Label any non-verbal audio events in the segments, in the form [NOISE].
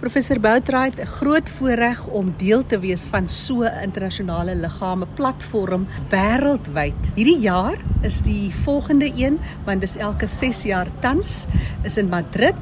Professor Boutrait, 'n groot voorreg om deel te wees van so 'n internasionale liggame platform wêreldwyd. Hierdie jaar is die volgende een, want dis elke 6 jaar tans, is in Madrid.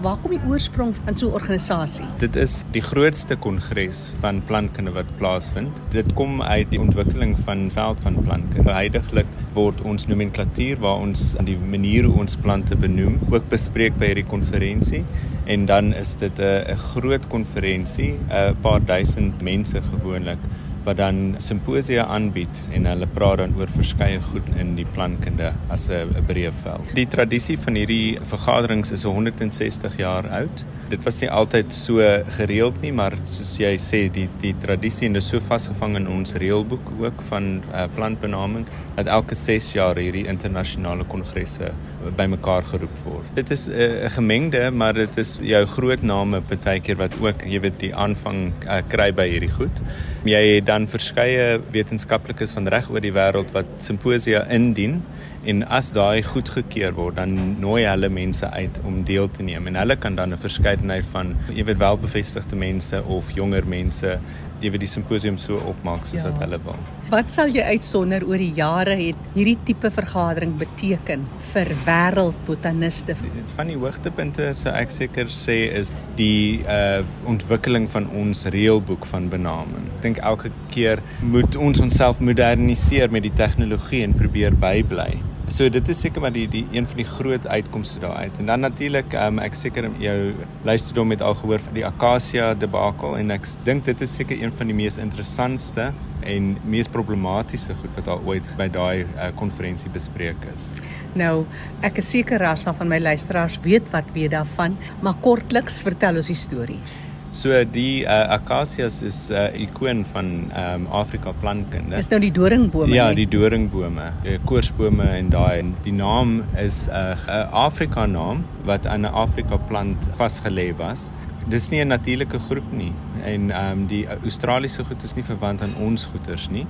Waar kom die oorsprong van so 'n organisasie? Dit is die grootste kongres van plantkunde wat plaasvind. Dit kom uit die ontwikkeling van veld van plantkunde. Heidiglik word ons nomenklatuur waar ons aan die manier hoe ons plante benoem ook bespreek by hierdie konferensie en dan is dit 'n groot konferensie, 'n paar duisend mense gewoonlik wat dan simposia aanbied en hulle praat dan oor verskeie goed in die plantkunde as 'n breë veld. Die tradisie van hierdie vergaderings is 160 jaar oud. Dit was nie altyd so gereeld nie, maar soos jy sê, die die tradisie en dit is so vasgevang in ons reëlboek ook van uh, plantbenaming dat elke 6 jaar hierdie internasionale kongresse bymekaar geroep word. Dit is eh, 'n uh, gemengde, maar dit is jou groot name partykeer wat ook, jy weet, die aanvang uh, kry by hierdie goed. Jy het dan verskeie wetenskaplikes van reg oor die wêreld wat simposia indien en as daai goedgekeur word dan nooi hulle mense uit om deel te neem en hulle kan dan 'n verskeidenheid van jy weet welbevestigde mense of jonger mense die vir die simposium so opmaak soos ja. wat hulle wil. Wat sal jy uitsonder oor die jare het hierdie tipe vergadering beteken vir wêreldbotaniste? Van die hoogtepunte sou ek seker sê is die uh ontwikkeling van ons reëlboek van benaming. Ek dink elke keer moet ons onsself moderniseer met die tegnologie en probeer bybly. So dit is seker maar die die een van die groot uitkomste daar uit. En dan natuurlik, um, ek seker jou luisterdom het al gehoor van die Acacia debakel en ek dink dit is seker een van die mees interessantste en mees problematiese goed wat al ooit by daai konferensie uh, bespreek is. Nou, ek is seker ras van my luisteraars weet wat weet daarvan, maar kortliks vertel ons die storie. So die uh, acacias is 'n uh, ikoon van um, Afrika plantkunde. Dis nou die doringbome. Ja, die doringbome, die koorsbome en daai en die naam is 'n uh, Afrika naam wat aan 'n Afrika plant vasgelê was. Dis nie 'n natuurlike groep nie en um, die Australiese goed is nie verwant aan ons goeters nie.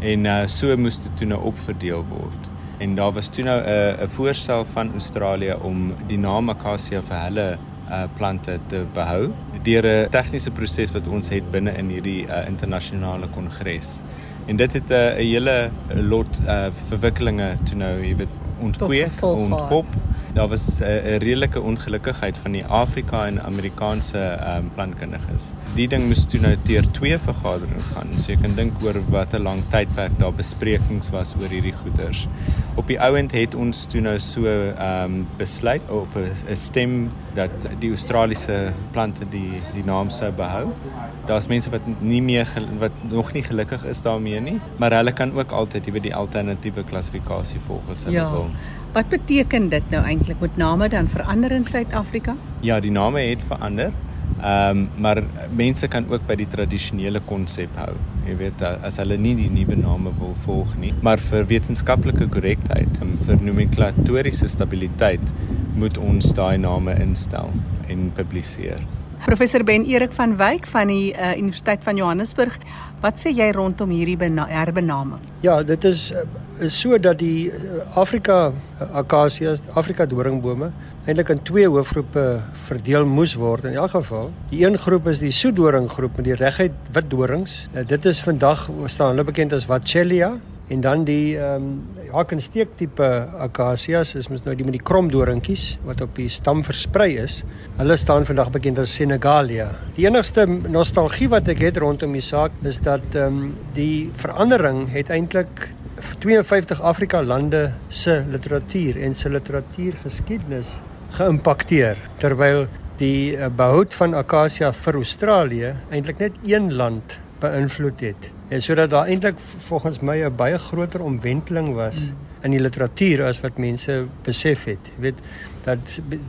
En uh, so moes dit toe nou opverdeel word. En daar was toe nou 'n uh, 'n voorstel van Australië om die naam acacia vir hulle uh plante te behou deur 'n tegniese proses wat ons het binne in hierdie uh, internasionale kongres. En dit het 'n uh, hele lot uh verwikkelinge toe nou, jy weet, ontkweek, ontkop. Daar was 'n uh, redelike ongelukkigheid van die Afrika en Amerikaanse um, plantkundiges. Die ding moes toe nou teer twee vergaderings gaan. So jy kan dink oor wat 'n lang tydperk daar besprekings was oor hierdie goeters. Op die ouend het ons toe nou so ehm um, besluit op 'n stem dat die Australiese plante die die naam sou behou. Daar's mense wat nie meer wat nog nie gelukkig is daarmee nie, maar hulle kan ook altyd jy weet die alternatiewe klassifikasie volg as hulle ja. wil. Wat beteken dit nou eintlik met name dan verander in Suid-Afrika? Ja, die name het verander. Ehm um, maar mense kan ook by die tradisionele konsep hou. Jy weet as hulle nie die nuwe name wil volg nie, maar vir wetenskaplike korrektheid, vir nomenklatoriese stabiliteit moet ons daai name instel en publiseer. Professor Ben Erik van Wyk van die uh, Universiteit van Johannesburg, wat sê jy rondom hierdie herbenaming? Ja, dit is uh, so dat die uh, Afrika akacias, Afrika doringbome eintlik in twee hoofgroepe verdeel moes word in elk geval. Die een groep is die soedoringgroep met die reguit wit dorings. Dit is vandag staan hulle bekend as Vachelia En dan die ehm um, hak en steek tipe akasias is mos nou die met die krom doringkies wat op die stam versprei is. Hulle staan vandag bekend as Senegalia. Die enigste nostalgie wat ek het rondom die saak is dat ehm um, die verandering het eintlik 52 Afrika lande se literatuur en se literatuurgeskiedenis geïmpakteer terwyl die uh, behoud van akasia vir Australië eintlik net een land beïnvloed het. En sodat daar eintlik volgens my 'n baie groter omwenteling was mm. In die literatuur as wat mense besef het. Jy weet dat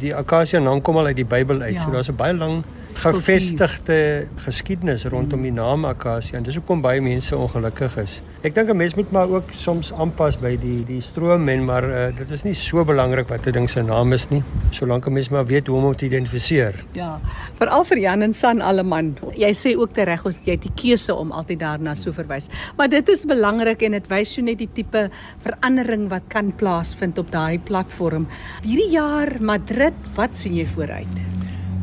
die akasia naam kom al uit die Bybel uit. Ja. So daar's 'n baie lang gevestigde geskiedenis rondom die naam akasia en dis hoekom baie mense ongelukkig is. Ek dink 'n mens moet maar ook soms aanpas by die die stroom en maar uh, dit is nie so belangrik wat 'n ding se naam is nie, solank 'n mens maar weet hoe om dit te identifiseer. Ja. Veral vir Jan en San alleman. Jy sê ook te reg ons jy het die keuse om altyd daarna so verwys. Maar dit is belangrik en dit wys so net die tipe verandering wat kan plaasvind op daardie platform. Hierdie jaar Madrid, wat sien jy vooruit?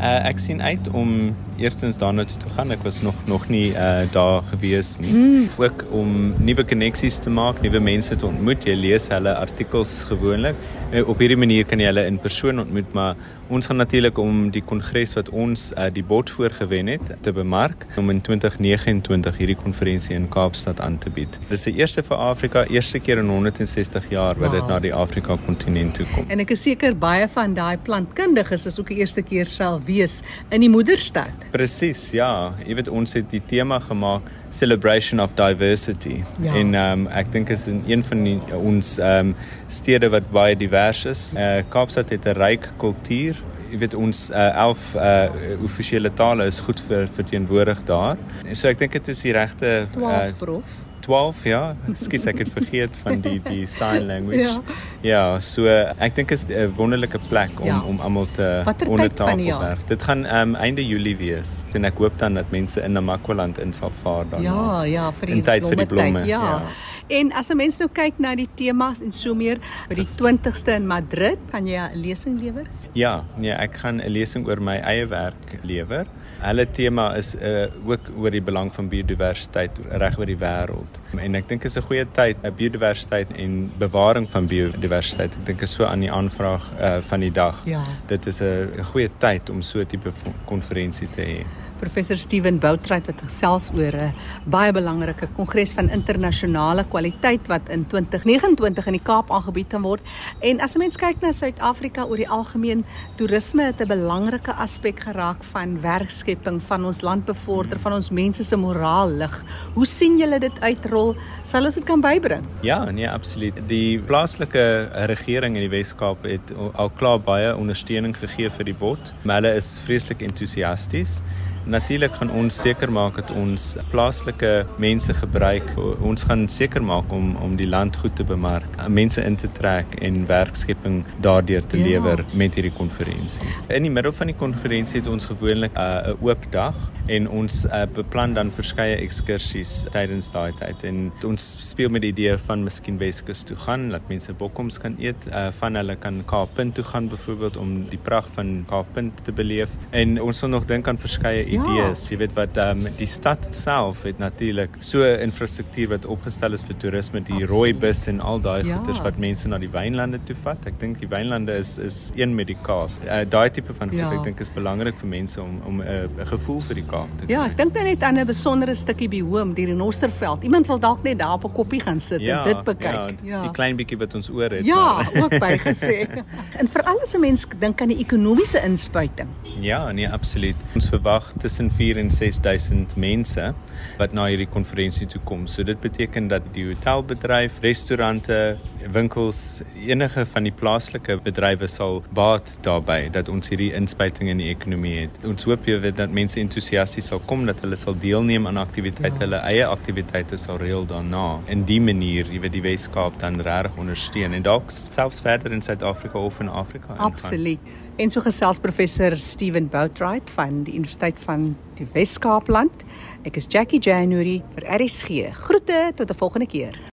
Uh, ek sien uit om eerstens daarna toe te gaan. Ek was nog nog nie uh daar gewees nie. Mm. Ook om nuwe koneksies te maak, nuwe mense te ontmoet. Jy lees hulle artikels gewoonlik. Uh, op hierdie manier kan jy hulle in persoon ontmoet, maar ons gaan natuurlik om die kongres wat ons uh, die bod voorgewen het te bemark om in 2029 hierdie konferensie in Kaapstad aan te bied. Dis die eerste vir Afrika, eerste keer in 160 jaar wat dit wow. na die Afrika kontinent toe kom. En ek is seker baie van daai plantkundiges is ook die eerste keer sal wees in die moederstad. Presies, ja. Jy weet ons het die tema gemaak celebration of diversity. Ja. En ehm um, ek dink is in een van die, ons ehm um, stede wat baie divers is. Uh, Kaapstad het 'n ryk kultuur. Jy weet ons uh, elf uh, offisiële tale is goed vir verteenwoordig daar. So ek dink dit is die regte 12 prof. 12 ja. Skus ek het vergeet van die die sign language. Ja, ja so ek dink is 'n wonderlike plek om ja. om almal te ondertafel werk. Dit gaan um, einde julie wees en ek hoop dan dat mense in Namakwaland in sal vaar dan ja ja vir die tyd vir die blomme ja. ja En as 'n mens nou kyk na die temas en so meer by die 20ste in Madrid, kan jy 'n lesing lewer? Ja, nee, ek gaan 'n lesing oor my eie werk lewer. Hulle tema is uh ook oor die belang van biodiversiteit reg oor die wêreld. En ek dink is 'n goeie tyd, 'n biodiversiteit en bewaring van biodiversiteit. Ek dink is so aan die aanvraag uh van die dag. Ja. Dit is 'n goeie tyd om so 'n tipe konferensie te hê professor Steven Boutrait wat gesels oor 'n baie belangrike kongres van internasionale kwaliteit wat in 2029 in die Kaap aangebied gaan word. En as 'n mens kyk na Suid-Afrika oor die algemeen, toerisme het 'n belangrike aspek geraak van werkskepping, van ons land bevorder, van ons mense se moraal lig. Hoe sien julle dit uitrol? Sal ons dit kan bybring? Ja, nee, absoluut. Die plaaslike regering in die Wes-Kaap het al klaar baie ondersteuning gegee vir die bod. Hulle is vreeslik entoesiasties. Natuurlik gaan ons seker maak dat ons plaaslike mense gebruik. Ons gaan seker maak om om die land goed te bemark, mense in te trek en werkskepping daardeur te ja. lewer met hierdie konferensie. In die middel van die konferensie het ons gewoonlik uh, 'n uh, oop dag en ons uh, beplan dan verskeie ekskursies tydens daai tyd en ons speel met die idee van miskien Weskus toe gaan, dat mense bokkoms kan eet, uh, van hulle kan Kaappunt toe gaan byvoorbeeld om die pragt van Kaappunt te beleef en ons wil nog dink aan verskeie Ja. Idees. Ja. Jy weet wat ehm um, die stad self het natuurlik so infrastruktuur wat opgestel is vir toerisme, die Absoluut. rooi bus en al daai ja. goeders wat mense na die wynlande toe vat. Ek dink die wynlande is is een met die Kaap. Uh, daai tipe van goed ja. ek dink is belangrik vir mense om om 'n uh, gevoel vir die Kaap te kry. Ja, ek dink net aan 'n besondere stukkie by hom, die Renosterveld. Iemand wil dalk net daar op 'n koppie gaan sit ja, en dit bekyk. Ja, ja, die klein bietjie wat ons oor het. Ja, maar. [LAUGHS] ook bygesê. [LAUGHS] en vir alles 'n mens dink aan die ekonomiese inspuiting. Ja, nee, absoluut. Ons verwag tussen 4 en 6000 mense wat na hierdie konferensie toe kom. So dit beteken dat die hotelbedryf, restaurante, winkels, enige van die plaaslike bedrywe sal baat daarbey dat ons hierdie inspuiting in die ekonomie het. Ons hoop jy weet dat mense entoesiasties sal kom dat hulle sal deelneem aan aktiwiteite, ja. hulle eie aktiwiteite sal reël daarna. In die manier, jy weet die Weskaap dan regtig ondersteun en dalk selfs verder in Suid-Afrika of in Afrika. Absoluut. En so gesels professor Steven Boutwright van die Universiteit van die Wes-Kaapland. Ek is Jackie January vir RSG. Groete tot 'n volgende keer.